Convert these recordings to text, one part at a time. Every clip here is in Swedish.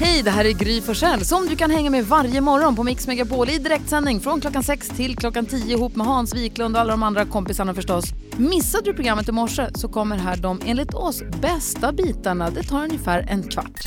Hej, det här är Gry Forssell som du kan hänga med varje morgon på Mix Megapol i direktsändning från klockan 6 till klockan 10 ihop med Hans Wiklund och alla de andra kompisarna förstås. Missade du programmet i morse så kommer här de enligt oss bästa bitarna. Det tar ungefär en kvart.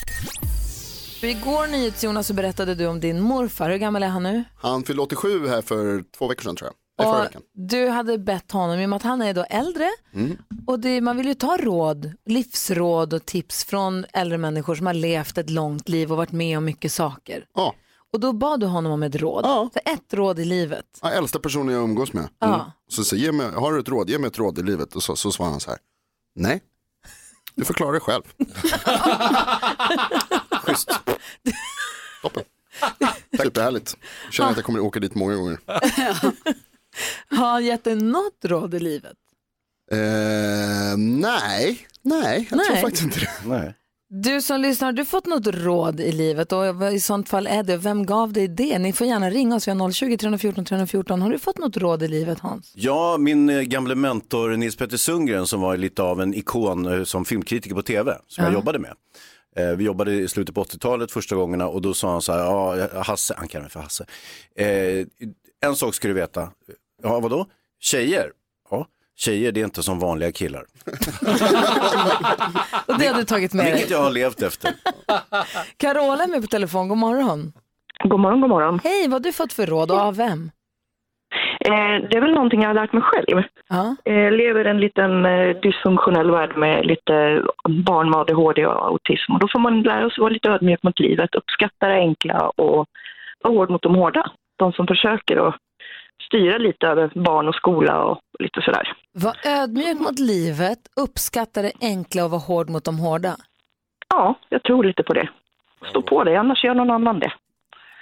För igår NyhetsJonas så berättade du om din morfar. Hur gammal är han nu? Han fyllde 87 här för två veckor sedan tror jag. Och du hade bett honom, i och med att han är då äldre, Mm. och det, man vill ju ta råd, livsråd och tips från äldre människor som har levt ett långt liv och varit med om mycket saker. Ja. Och då bad du honom om ett råd. Ja. Så ett råd i livet. Ja, äldsta personen jag umgås med. Ja. Så, så ge mig, har du ett råd, ge mig ett råd i livet. Och så, så svarade han så här. Nej, du får klara dig själv. Schysst. Toppen. Superhärligt. Jag känner att jag kommer åka dit många gånger. Har han gett dig något råd i livet? Eh, nej, nej, jag tror Nej. faktiskt inte det. Nej. Du som lyssnar, har du fått något råd i livet och i sånt fall är det? Vem gav dig det? Ni får gärna ringa oss, vi har 020 314 314. Har du fått något råd i livet Hans? Ja, min eh, gamle mentor Nils Petter Sundgren som var lite av en ikon eh, som filmkritiker på tv som jag jobbade med. Vi jobbade i slutet på 80-talet första gångerna och då sa han så här, ja Hasse, han kallar mig för Hasse. Eh, en sak ska du veta, ja vadå? Tjejer, ja tjejer det är inte som vanliga killar. Och det har du tagit med Vilket dig. jag har levt efter. Carola är med på telefon, god morgon. God morgon, god morgon. Hej, vad har du fått för råd och av vem? Eh, det är väl någonting jag har lärt mig själv. Ja. Eh, lever i en liten eh, dysfunktionell värld med lite barn med ADHD och autism. Och då får man lära sig vara lite ödmjuk mot livet, uppskatta det enkla och vara hård mot de hårda. De som försöker att styra lite över barn och skola och lite sådär. Var ödmjuk mot livet, uppskatta det enkla och var hård mot de hårda. Ja, jag tror lite på det. Stå på dig, annars gör någon annan det.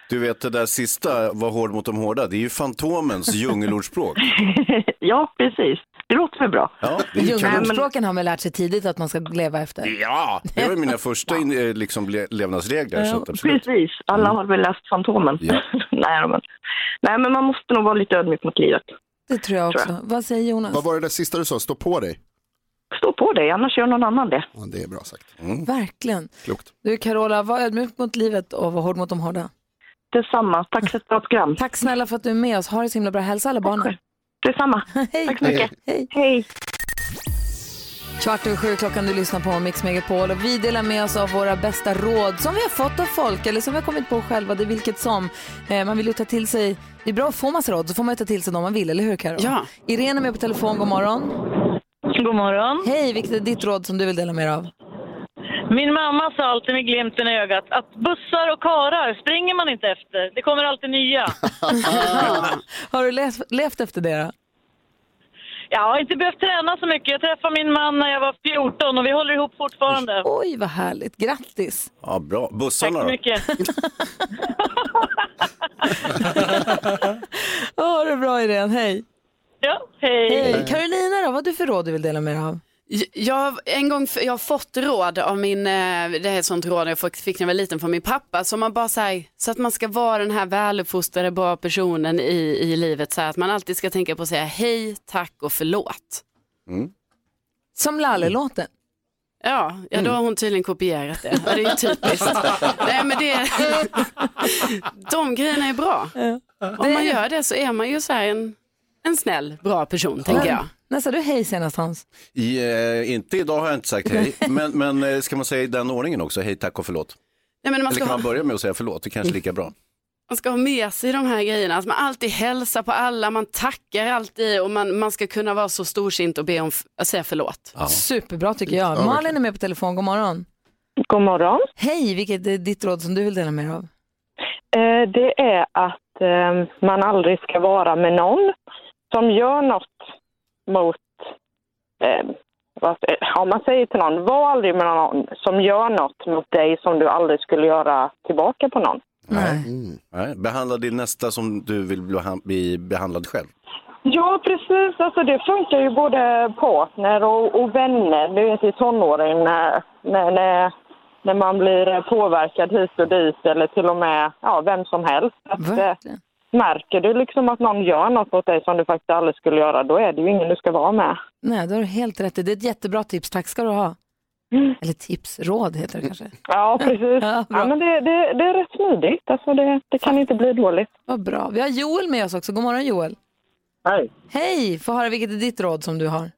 Du vet det där sista, var hård mot de hårda, det är ju Fantomens djungelordspråk. ja, precis. Det låter väl bra. Ja, det är har man lärt sig tidigt att man ska leva efter. Ja, det var mina första in, eh, liksom, le- levnadsregler. Så att absolut. Precis, alla har väl läst Fantomen. Ja. Nej, men, nej, men man måste nog vara lite ödmjuk mot livet. Det tror jag också. Tror Vad säger Jonas? Vad var det där sista du sa, stå på dig? Stå på dig, annars gör någon annan det. Ja, det är bra sagt. Verkligen. Klokt. Du Carola, var ödmjuk mot livet och var hård mot de hårda. Detsamma. Tack för ett bra program. Tack snälla för att du är med oss. Ha det så himla bra. Hälsa alla barnen. Detsamma. Hej. Tack så mycket. Hej. Hej. Kvart över sju klockan du lyssnar på Mix Megapol och vi delar med oss av våra bästa råd som vi har fått av folk eller som vi har kommit på själva, det är vilket som. Eh, man vill ju ta till sig, det är bra att få massa råd så får man ju ta till sig dem man vill, eller hur Karo? Ja. Irene är med på telefon, god morgon. God morgon. Hej, vilket är ditt råd som du vill dela med dig av? Min mamma sa alltid med glimten i ögat att bussar och karar springer man inte efter. Det kommer alltid nya. Har du levt, levt efter det då? Jag har inte behövt träna så mycket. Jag träffade min man när jag var 14 och vi håller ihop fortfarande. Oj, vad härligt. Grattis. Ja, bra. Tack Bussarna så då? mycket. Ja, ha det bra Irene, hej. Ja, hej. Hej. Carolina då, vad har du för råd du vill dela med dig av? Jag, en gång, jag har fått råd av min, eh, det är ett sånt råd jag fick fick när jag var liten från min pappa, som man bara säger, så att man ska vara den här väluppfostrade bra personen i, i livet, så här, att man alltid ska tänka på att säga hej, tack och förlåt. Som Lalle-låten. Ja, ja då har hon tydligen kopierat det. Ja, det är ju typiskt. Nej, men det, de grejerna är bra. Om man gör det så är man ju så här en, en snäll, bra person, tänker jag. När sa du hej senast Hans? I, eh, inte idag har jag inte sagt hej, men, men eh, ska man säga i den ordningen också, hej, tack och förlåt? Nej, men man, Eller ska kan ha, man börja med att säga förlåt, det kanske är lika bra. man ska ha med sig de här grejerna, att man alltid hälsar på alla, man tackar alltid och man, man ska kunna vara så storsint och be om f- att säga förlåt. Ja. Superbra tycker jag. Malin är med på telefon, god morgon. God morgon. Hej, vilket är ditt råd som du vill dela med dig av? Eh, det är att eh, man aldrig ska vara med någon som gör något mot... Eh, vad, om man säger till någon, var aldrig med någon som gör något mot dig som du aldrig skulle göra tillbaka på någon. Nej. Nej, behandla din nästa som du vill bli behan- bli behandlad själv. Ja, precis. Alltså, det funkar ju både partner och, och vänner. Du vet i tonåren när, när, när, när man blir påverkad hit och dit eller till och med ja, vem som helst. Att, eh. Märker du liksom att någon gör något åt dig som du faktiskt aldrig skulle göra, då är det ju ingen du ska vara med. Nej, då har du helt rätt. Det är ett jättebra tips. Tack ska du ha. Eller tips, råd heter det kanske. Ja, precis. Ja, ja, men det, det, det är rätt smidigt. Alltså det, det kan inte bli dåligt. Vad bra. Vi har Joel med oss också. God morgon Joel. Hej. Hej, få höra vilket är ditt råd som du har.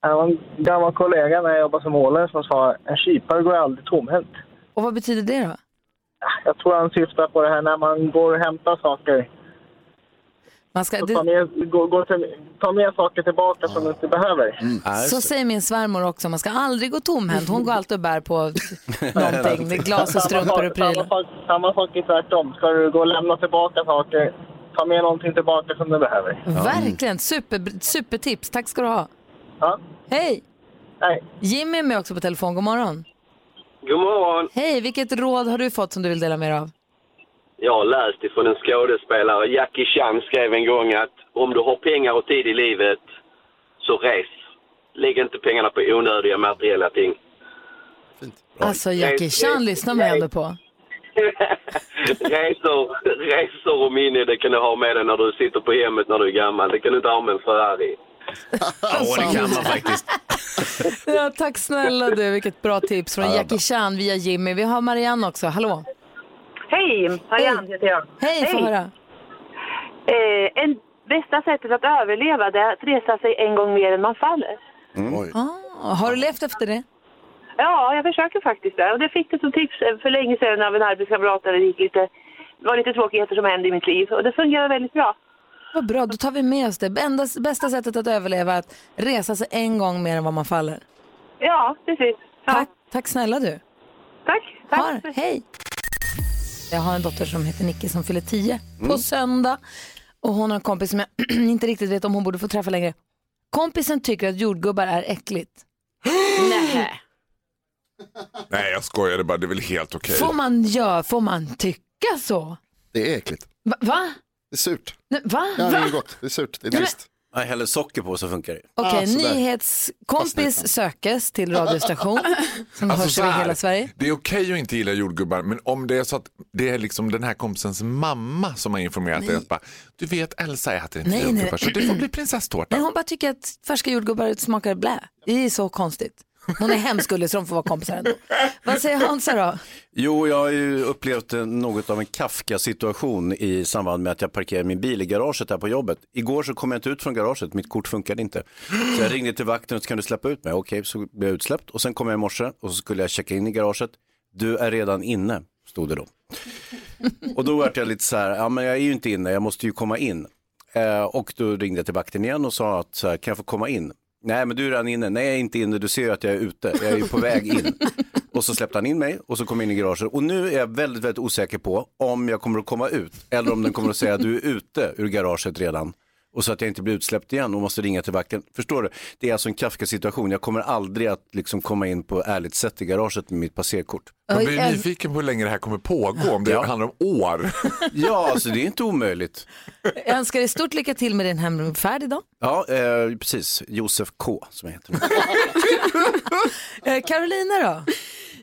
Jag har en gammal kollega när jag jobbade som målare som sa en kypare går aldrig tomhänt. Och vad betyder det då? Jag tror han syftar på det här när man går och hämtar saker. Man ska, det, ta, med, gå, gå till, ta med saker tillbaka som du inte behöver. Just så säger min svärmor också, man ska aldrig gå tomhänt. Hon går alltid och bär på någonting, med glas och strumpor och samma, prylar. sak, samma sak är tvärtom. Ska du gå och lämna tillbaka saker, ta med någonting tillbaka som du behöver. Verkligen, super, supertips. Tack ska du ha. Ja. Hej! Nej. Jimmy är med också på telefon. God morgon. God morgon. Hej, vilket råd har du fått som du vill dela med dig av? Jag har läst ifrån en skådespelare. Jackie Chan skrev en gång att om du har pengar och tid i livet, så res. Lägg inte pengarna på onödiga materiella ting. Alltså Jackie Chan lyssnar man ändå på. resor, resor och minne, det kan du ha med dig när du sitter på hemmet när du är gammal. Det kan du inte ha med en Ferrari. Ja, det kan man faktiskt. Ja, tack snälla du, vilket bra tips från Ja, Jackie Chan via Jimmy. Vi har Marianne också, hallå. Hej, Marianne heter jag. Hej, få höra. Eh, en bästa sättet att överleva det är att resa sig en gång mer än man faller. Oj. Ah, har du levt efter det? Ja, jag försöker faktiskt det. Och det fick jag som tips eh, för länge sedan av en arbetskamrat där det gick lite, det var lite tråkigheter som hände i mitt liv. Och det fungerar väldigt bra. Vad bra, då tar vi med oss det. Enda, bästa sättet att överleva är att resa sig en gång mer än vad man faller. Ja, precis. Ja. Tack, tack snälla du. Tack. tack. Har, hej. Jag har en dotter som heter Nicky som fyller 10 på söndag. Och hon har en kompis som jag inte riktigt vet om hon borde få träffa längre. Kompisen tycker att jordgubbar är äckligt. Nej. Nej, jag skojade bara. Det är väl helt okej. Får man göra, får man tycka så? Det är äckligt. Va? Va? Det är surt. Nej, Va? Ja, det Va? är gott. Det är surt. Det är trist. Jag häller socker på så funkar det. Okej, sådär. nyhetskompis sökes till radiostation som Alltså, hörs så över här, hela Sverige. Det är okej att inte gilla jordgubbar, men om det är så att det är liksom den här kompisens mamma som har informerat dig att bara, du vet Elsa äter inte Nej, nej. jordgubbar så det får bli prinsesstårta. Nej, hon bara tycker att färska jordgubbar smakar blä. Det är så konstigt. Hon är hemskt gullig så de får vara kompisar ändå. Vad säger Hansa då? Jo, jag har ju upplevt eh, något av en Kafka-situation i samband med att jag parkerade min bil i garaget här på jobbet. Igår så kom jag inte ut från garaget, mitt kort funkade inte. Så jag ringde till vakten och så kan du släppa ut mig? Okej, så blev jag utsläppt och sen kom jag i morse och så skulle jag checka in i garaget. Du är redan inne, stod det då. Och då var jag lite så här, ja men jag är ju inte inne, jag måste ju komma in. Eh, och då ringde jag till vakten igen och sa att så här, kan jag få komma in? Nej men du är redan inne, nej jag är inte inne, du ser ju att jag är ute, jag är ju på väg in. Och så släppte han in mig och så kom jag in i garaget och nu är jag väldigt, väldigt osäker på om jag kommer att komma ut eller om den kommer att säga att du är ute ur garaget redan. Och så att jag inte blir utsläppt igen och måste ringa till vakten. Förstår du? Det är alltså en Kafka-situation. Jag kommer aldrig att liksom komma in på ärligt sätt i garaget med mitt passerkort. Man blir nyfiken på hur länge det här kommer pågå, om det Ja. handlar om år. Ja, alltså det är inte omöjligt. Jag önskar dig stort lycka till med din hemfärd idag. Ja, eh, precis. Josef K som jag heter. Eh, Carolina då?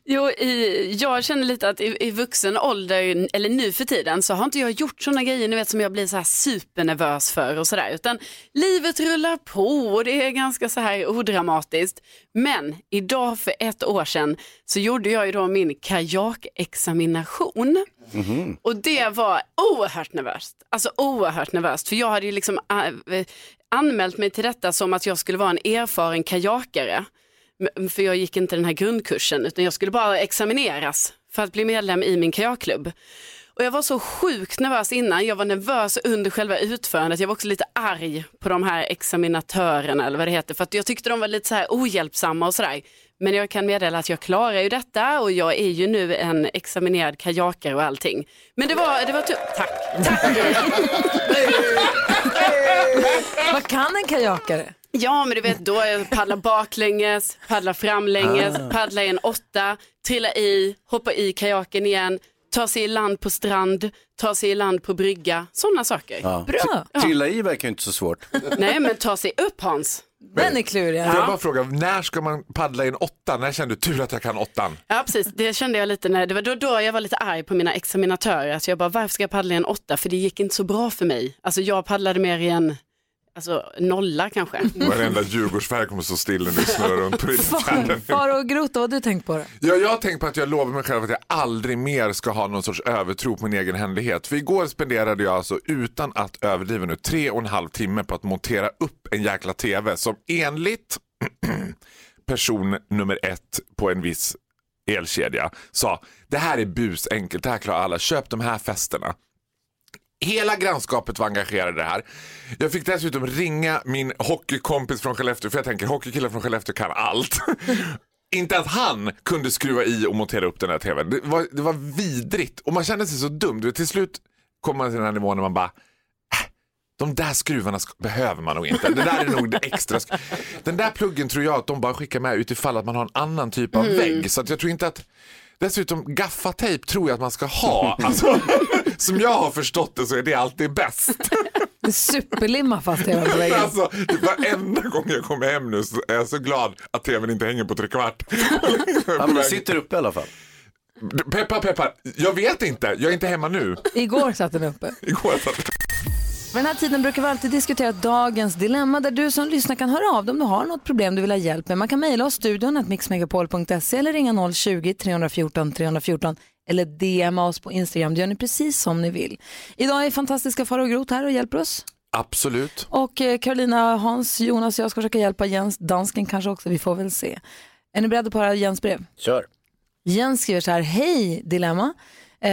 Jo, i, jag känner lite att i, i vuxen ålder, eller nu för tiden, så har inte jag gjort sådana grejer ni vet, som jag blir så här supernervös för och sådär. Utan livet rullar på och det är ganska så här odramatiskt. Men idag för ett år sedan så gjorde jag ju då min kajakexamination. Och det var oerhört nervöst. Alltså oerhört nervöst. För jag hade ju liksom äh, anmält mig till detta som att jag skulle vara en erfaren kajakare. För jag gick inte den här grundkursen utan jag skulle bara examineras för att bli medlem i min kajakklubb. Och jag var så sjukt nervös innan, jag var nervös under själva utförandet, jag var också lite arg på de här examinatörerna eller vad det heter för att jag tyckte de var lite så här ohjälpsamma och sådär. Men jag kan meddela att jag klarar ju detta och jag är ju nu en examinerad kajakare och allting. Men det var, det var tufft. Tack. Tack. Vad kan en kajakare? Ja, men du vet, då jag paddlar baklänges, paddlar framlänges, paddlar i en åtta, trillar i, hoppar i kajaken igen, tar sig i land på strand, tar sig i land på brygga, sådana saker. Ja. Bra. Trilla i verkar ju inte så svårt. Nej, men ta sig upp Hans. Den är klurig. Får jag bara fråga, när ska man paddla i en åtta? När kände du tur att jag kan åttan? Ja, precis. Det kände jag lite när, det var då, då jag var lite arg på mina examinatörer. Alltså jag bara, varför ska jag paddla i en åtta? För det gick inte så bra för mig. Alltså jag paddlade mer i en, alltså nolla kanske. Varenda Djurgårdsfärg kommer stå still när du snurrar runt på Far, far och Groth, vad har du tänkt på då? Ja, jag har tänkt på att jag lovar mig själv att jag aldrig mer ska ha någon sorts övertro på min egen händighet. För igår spenderade jag alltså utan att överdriva nu tre och en halv timme på att montera upp en jäkla tv som enligt person nummer ett på en viss elkedja sa det här är busenkelt, det här klarar alla, köp de här fästena. Hela grannskapet var engagerade i det här. Jag fick dessutom ringa min hockeykompis från Skellefteå, för jag tänker hockeykillar från Skellefteå kan allt. Inte att han kunde skruva i och montera upp den här tvn. Det var, det var vidrigt och man kände sig så dum. Du till slut kommer man till den här nivån när man bara "Äh, de där skruvarna sk- behöver man nog inte. Det där är nog det extra. Den där pluggen tror jag att de bara skickar med utifall att man har en annan typ av Mm. vägg. Så jag tror inte att Dessutom gaffatejp tror jag att man ska ha. Alltså, som jag har förstått det så är det alltid bäst. Superlimma fast på väggen. Alltså, varenda gång jag kommer hem nu så är jag så glad att tvn inte hänger på trekvart. Ja, men den sitter uppe i alla fall. Peppar peppar, jag vet inte, jag är inte hemma nu. Igår satt den uppe. Igår satt Vid den här tiden brukar vi alltid diskutera dagens dilemma där du som lyssnar kan höra av dig om du har något problem du vill ha hjälp med. Man kan mejla oss studion att mixmegapol.se eller ringa 020-314 314 eller DMa oss på Instagram. Det gör ni precis som ni vill. Idag är fantastiska Farao Groth här och hjälper oss. Absolut. Och eh, Carolina, Hans, Jonas och jag ska försöka hjälpa Jens, dansken kanske också, vi får väl se. Är ni beredda på att höra Jens brev? Kör. Jens skriver så här, hej Dilemma. Eh,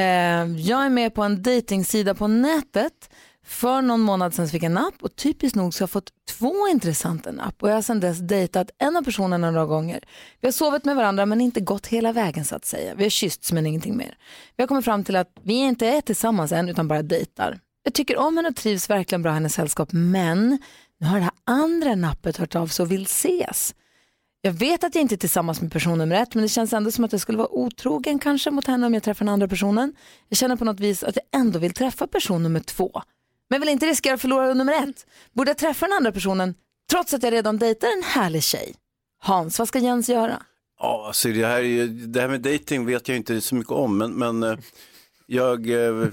jag är med på en dejtingsida på nätet. För någon månad sedan fick jag en napp och typiskt nog så har jag fått två intressanta napp och jag har sedan dess dejtat en av personerna några gånger. Vi har sovit med varandra men inte gått hela vägen så att säga. Vi har kyssts men ingenting mer. Vi har kommit fram till att vi inte är tillsammans än utan bara dejtar. Jag tycker om henne och trivs verkligen bra i hennes sällskap men nu har det här andra nappet hört av sig och vill ses. Jag vet att jag inte är tillsammans med person nummer ett men det känns ändå som att jag skulle vara otrogen kanske mot henne om jag träffar den andra personen. Jag känner på något vis att jag ändå vill träffa person nummer två. Men vill inte riskera att förlora nummer ett. Borde jag träffa den andra personen trots att jag redan dejtar en härlig tjej? Hans, vad ska Jens göra? Ja, alltså det, här, är ju- det här med dating vet jag inte så mycket om, men, men eh, jag, eh,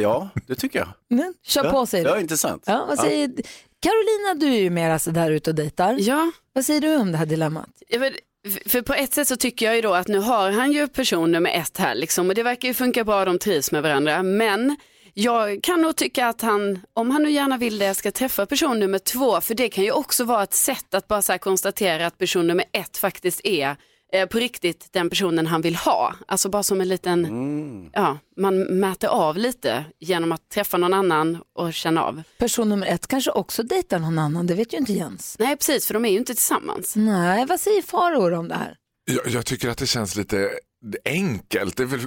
ja, det tycker jag. Men, kör ja, på säger Ja, du. intressant. Ja, vad säger... Carolina, du är ju mer alltså där ute och dejtar. Ja. Vad säger du om det här dilemmat? Jag vet, för på ett sätt så tycker jag ju då att nu har han ju person nummer ett här liksom och det verkar ju funka bra, de trivs med varandra. Men jag kan nog tycka att han, om han nu gärna vill det, ska träffa person nummer två. För det kan ju också vara ett sätt att bara så här konstatera att person nummer ett faktiskt är eh, på riktigt den personen han vill ha. Alltså bara som en liten, ja, man mäter av lite genom att träffa någon annan och känna av. Person nummer ett kanske också dejtar någon annan, det vet ju inte Jens. Nej, precis, för de är ju inte tillsammans. Nej, vad säger Faror om det här? Jag, jag tycker att det känns lite enkelt. Det är väl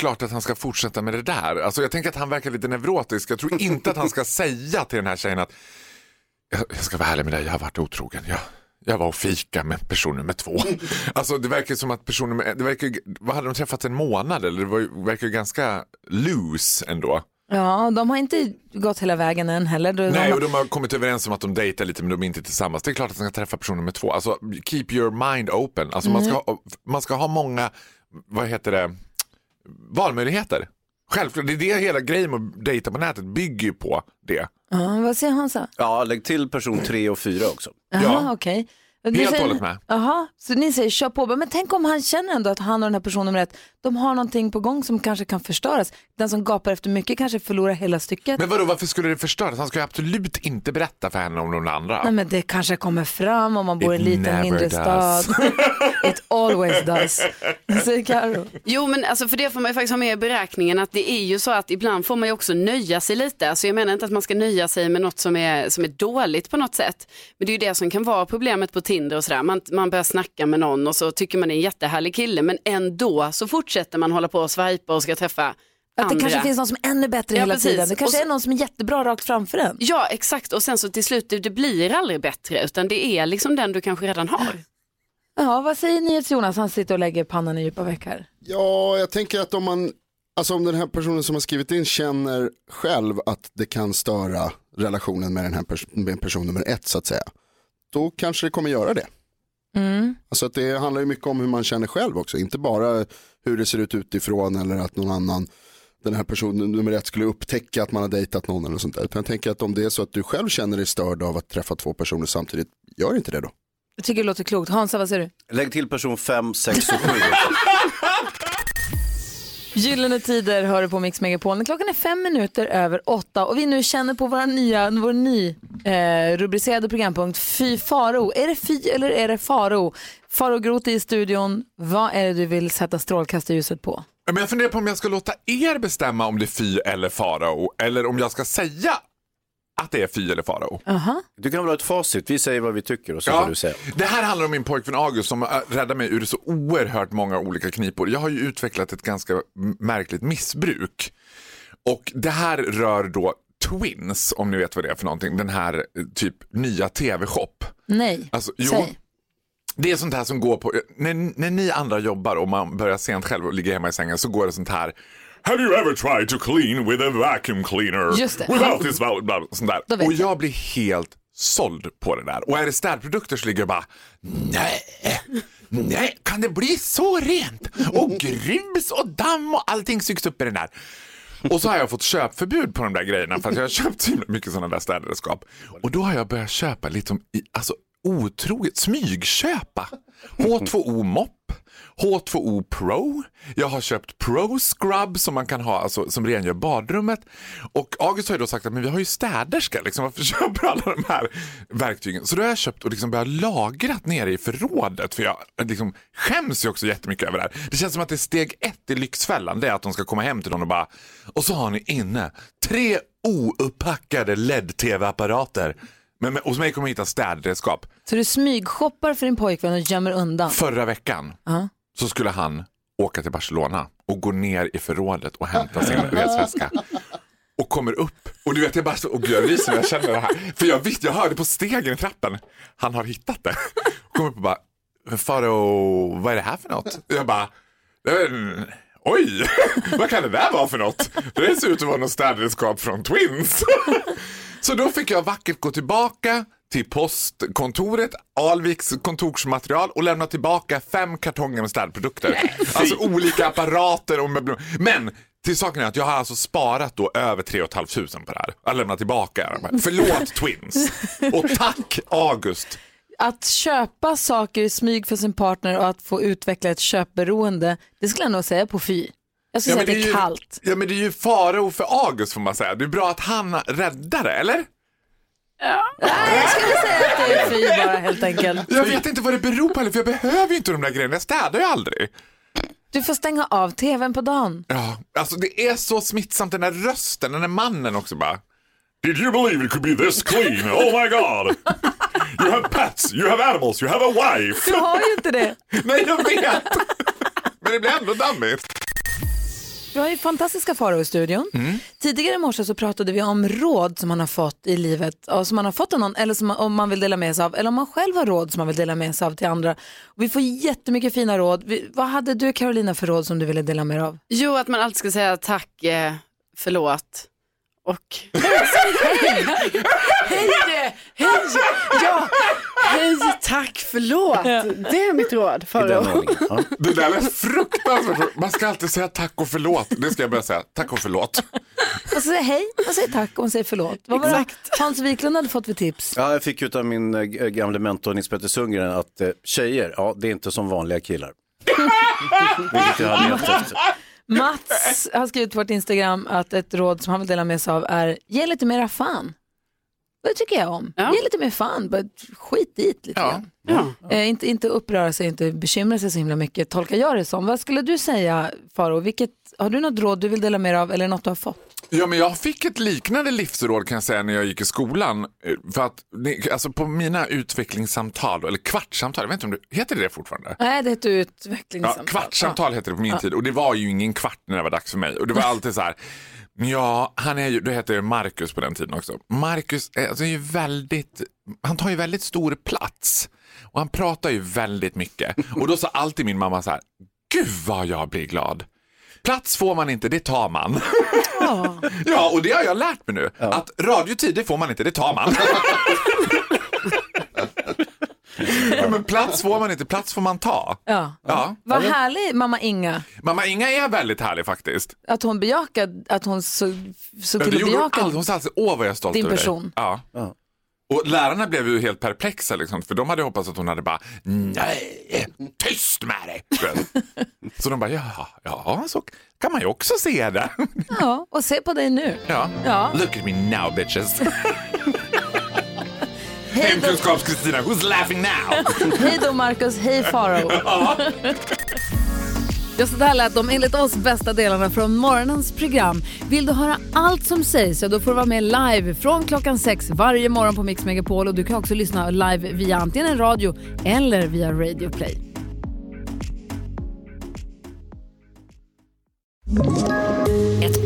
klart att han ska fortsätta med det där. Alltså jag tänker att han verkar lite neurotisk. Jag tror inte att han ska säga till den här tjejen att jag, ska vara ärlig med dig, jag har varit otrogen. Jag, jag var och fika med person nummer två. Alltså det verkar som att person nummer det verkar, vad hade de träffats en månad eller? Det var, verkar ju ganska loose ändå. Ja, de har inte gått hela vägen än heller. De, Nej, de, och de har kommit överens om att de dejtar lite men de är inte tillsammans. Det är klart att han ska träffa person nummer två. Alltså keep your mind open. Alltså man, ska Mm. ha, man ska ha många, vad heter det, valmöjligheter. Självklart, det är det hela grejen med att dejta på nätet bygger ju på det. ja, vad säger Hansa? Ja, lägg till person tre och fyra också. Jaha, okej. Du Helt och hållet med. Jaha, så ni säger kör på. Men tänk om han känner ändå att han och den här personen nummer ett, de har någonting på gång som kanske kan förstöras. Den som gapar efter mycket kanske förlorar hela stycket. Men vadå, varför skulle det förstöras? Han ska ju absolut inte berätta för henne om någon andra. Nej men det kanske kommer fram om man bor i en It liten never mindre does. stad. It always does. Säger Karo. Jo men alltså för det får man ju faktiskt ha med i beräkningen att det är ju så att ibland får man ju också nöja sig lite. Alltså jag menar inte att man ska nöja sig med något som är, som är dåligt på något sätt. Men det är ju det som kan vara problemet på Tinder och sådär. Man, man börjar snacka med någon och så tycker man det är en jättehärlig kille men ändå så fortsätter man hålla på och swipa och ska träffa Att det andra. kanske finns någon som är ännu bättre Ja, hela precis. tiden. Det kanske så- är någon som är jättebra rakt framför en. Ja exakt och sen så till slut det, det blir aldrig bättre utan det är liksom den du kanske redan har. Ja, vad säger NyhetsJonas? Han sitter och lägger pannan i djupa veck här. Ja, jag tänker att om man, alltså om den här personen som har skrivit in känner själv att det kan störa relationen med den här pers- med person nummer ett så att säga, då kanske det kommer göra det. Mm. Alltså att det handlar ju mycket om hur man känner själv också, inte bara hur det ser ut utifrån eller att någon annan den här personen nummer ett skulle upptäcka att man har dejtat någon eller sånt där. Utan jag tänker att om det är så att du själv känner dig störd av att träffa två personer samtidigt, gör inte det då. Jag tycker det låter klokt. Hansa, vad säger du? Lägg till person 5, 6 och 7. Gyllene Tider hör du på Mix Megapol. Klockan är fem minuter över åtta och vi nu känner på vår nya, vår ny eh, rubricerade programpunkt Fy Faro. Är det Fy eller är det Faro? Faro Groth i studion. Vad är det du vill sätta strålkastarljuset på? Men jag funderar på om jag ska låta er bestämma om det är fy eller farao eller om jag ska säga att det är fy eller farao. Aha. Du kan väl ha ett facit, vi säger vad vi tycker och så får du säga. Det här handlar om min pojkvän August som äh, räddade mig ur så oerhört många olika knipor. Jag har ju utvecklat ett ganska märkligt missbruk. Och det här rör då Twins, om ni vet vad det är för någonting. Den här eh, typ nya tv-shop. Nej, Alltså, jo, säg. det är sånt här som går på, när, när ni andra jobbar och man börjar sent själv och ligger hemma i sängen så går det sånt här Have you ever tried to clean with a vacuum cleaner? Just det. Without this blah, blah, sånt där. Och jag. jag blir helt såld på det där. Och är det städprodukter så ligger jag bara nej, nej, kan det bli så rent? Och grus och damm och allting sugs upp i den där. Och så har jag fått köpförbud på de där grejerna för att jag har köpt så mycket sådana där städredskap. Och då har jag börjat köpa liksom i- alltså otroligt, smygköpa. H2O mopp, H2O Pro, jag har köpt Pro Scrub som man kan ha, alltså, som rengör badrummet. Och August har ju då sagt att men vi har ju städerska, liksom, varför köper du alla de här verktygen? Så då har jag köpt och liksom börjat lagrat nere i förrådet för jag liksom skäms ju också jättemycket över det här. Det känns som att det är steg ett i Lyxfällan, det är att de ska komma hem till någon och bara och så har ni inne tre ouppackade LED-tv-apparater. Men, men, hos mig kommer jag hitta städredskap. Så du smygshoppar för din pojkvän och gömmer undan? Förra veckan Ja. så skulle han åka till Barcelona och gå ner i förrådet och hämta sin resväska. Och kommer upp och du vet jag bara och gud, jag ryser när jag känner det här. För jag visste, jag hörde på stegen i trappen, han har hittat det. Och kommer upp och bara, Faro, vad är det här för något? Jag bara, "Eh, oj, vad kan det där vara för något? Det ser ut att vara något städredskap från Twins. Så då fick jag vackert gå tillbaka till postkontoret, Alviks kontorsmaterial och lämna tillbaka fem kartonger med städprodukter. alltså olika apparater och möbler. Men till saken är att jag har alltså sparat då över 3 500 på det här. Att lämna tillbaka. Förlåt Twins. Och tack August. Att köpa saker i smyg för sin partner och att få utveckla ett köpberoende, det skulle jag nog säga på fy. Jag skulle men säga att det är ju, kallt. Ja men det är ju farao för August får man säga. Det är bra att han räddar det, eller? Nej, jag skulle säga att det är fy bara helt enkelt. Jag vet inte vad det beror på heller, för jag behöver ju inte de där grejerna. Jag städar ju aldrig. Du får stänga av tvn på dagen. Ja, alltså det är så smittsamt den där rösten, den där mannen också bara. Did you believe it could be this clean? Oh my god! You have pets, you have animals, you have a wife! Du har ju inte det. Nej, jag vet! Men det blir ändå dammigt. Du har ju fantastiska faror i studion. Mm. Tidigare i morse så pratade vi om råd som man har fått i livet, som man har fått av någon, eller som man, om man vill dela med sig av, eller om man själv har råd som man vill dela med sig av till andra. Och vi får jättemycket fina råd. Vi, vad hade du Carolina för råd som du ville dela med dig av? Jo, att man alltid ska säga tack, eh, förlåt och... hej! Hej! Ja! Tack, förlåt. Det är mitt råd. Farao. Det där är fruktansvärt. Man ska alltid säga tack och förlåt. Det ska jag börja säga. Tack och förlåt. Man säger hej, man säger tack och man säger förlåt. Vad var det Hans Wiklund hade fått för tips? Ja, jag fick av min äh, gamla mentor Nils Petter Sundgren att äh, tjejer, ja det är inte som vanliga killar. Vilket jag hade rätt efter. Mats har skrivit på vårt Instagram att ett råd som han vill dela med sig av är ge lite mera fan. Det tycker jag om. Ge lite mer fan, bara skit dit lite grann. Eh, inte, inte uppröra sig, inte bekymra sig så himla mycket, tolkar jag det som. Vad skulle du säga Faro? Vilket, har du något råd du vill dela med dig av eller något du har fått? Ja, men jag fick ett liknande livsråd kan jag säga när jag gick i skolan. Eh, För att, alltså på mina utvecklingssamtal, eller kvartssamtal, jag vet inte om det heter det fortfarande? Nej, det heter Ja, utvecklingssamtal. kvartssamtal hette det på min Ja. tid och det var ju ingen kvart när det var dags för mig. Och det var alltid så här, ja, han är ju, då hette det Marcus på den tiden också. Marcus är, alltså, är ju väldigt, han tar ju väldigt stor plats. Och han pratar ju väldigt mycket. Och då sa alltid min mamma så här, gud vad jag blir glad. Plats får man inte, det tar man. ja, och det har jag lärt mig nu. Att radiotid, det får man inte, det tar man. Ja, men plats får man inte, plats får man ta. Ja. Ja. Vad härlig mamma Inga. Mamma Inga är väldigt härlig faktiskt. Att hon bejakade, att hon såg, Ja, till att bejaka. Hon sa alltid, åh vad jag är stolt Din över person. dig. Ja. Och lärarna blev ju helt perplexa liksom, för de hade hoppats att hon hade bara, nej, tyst med dig. Så de bara, ja, ja, så kan man ju också se det. Ja, och se på dig nu. Ja. Ja. Look at me now bitches. Hej då, Hemkunskaps-Kristina, who's laughing now? hej då Marcus, hej Farao. Ja, så där lät de enligt oss bästa delarna från morgonens program. Vill du höra allt som sägs så då får du vara med live från klockan sex varje morgon på Mix Megapol och du kan också lyssna live via antingen radio eller via Radio Play.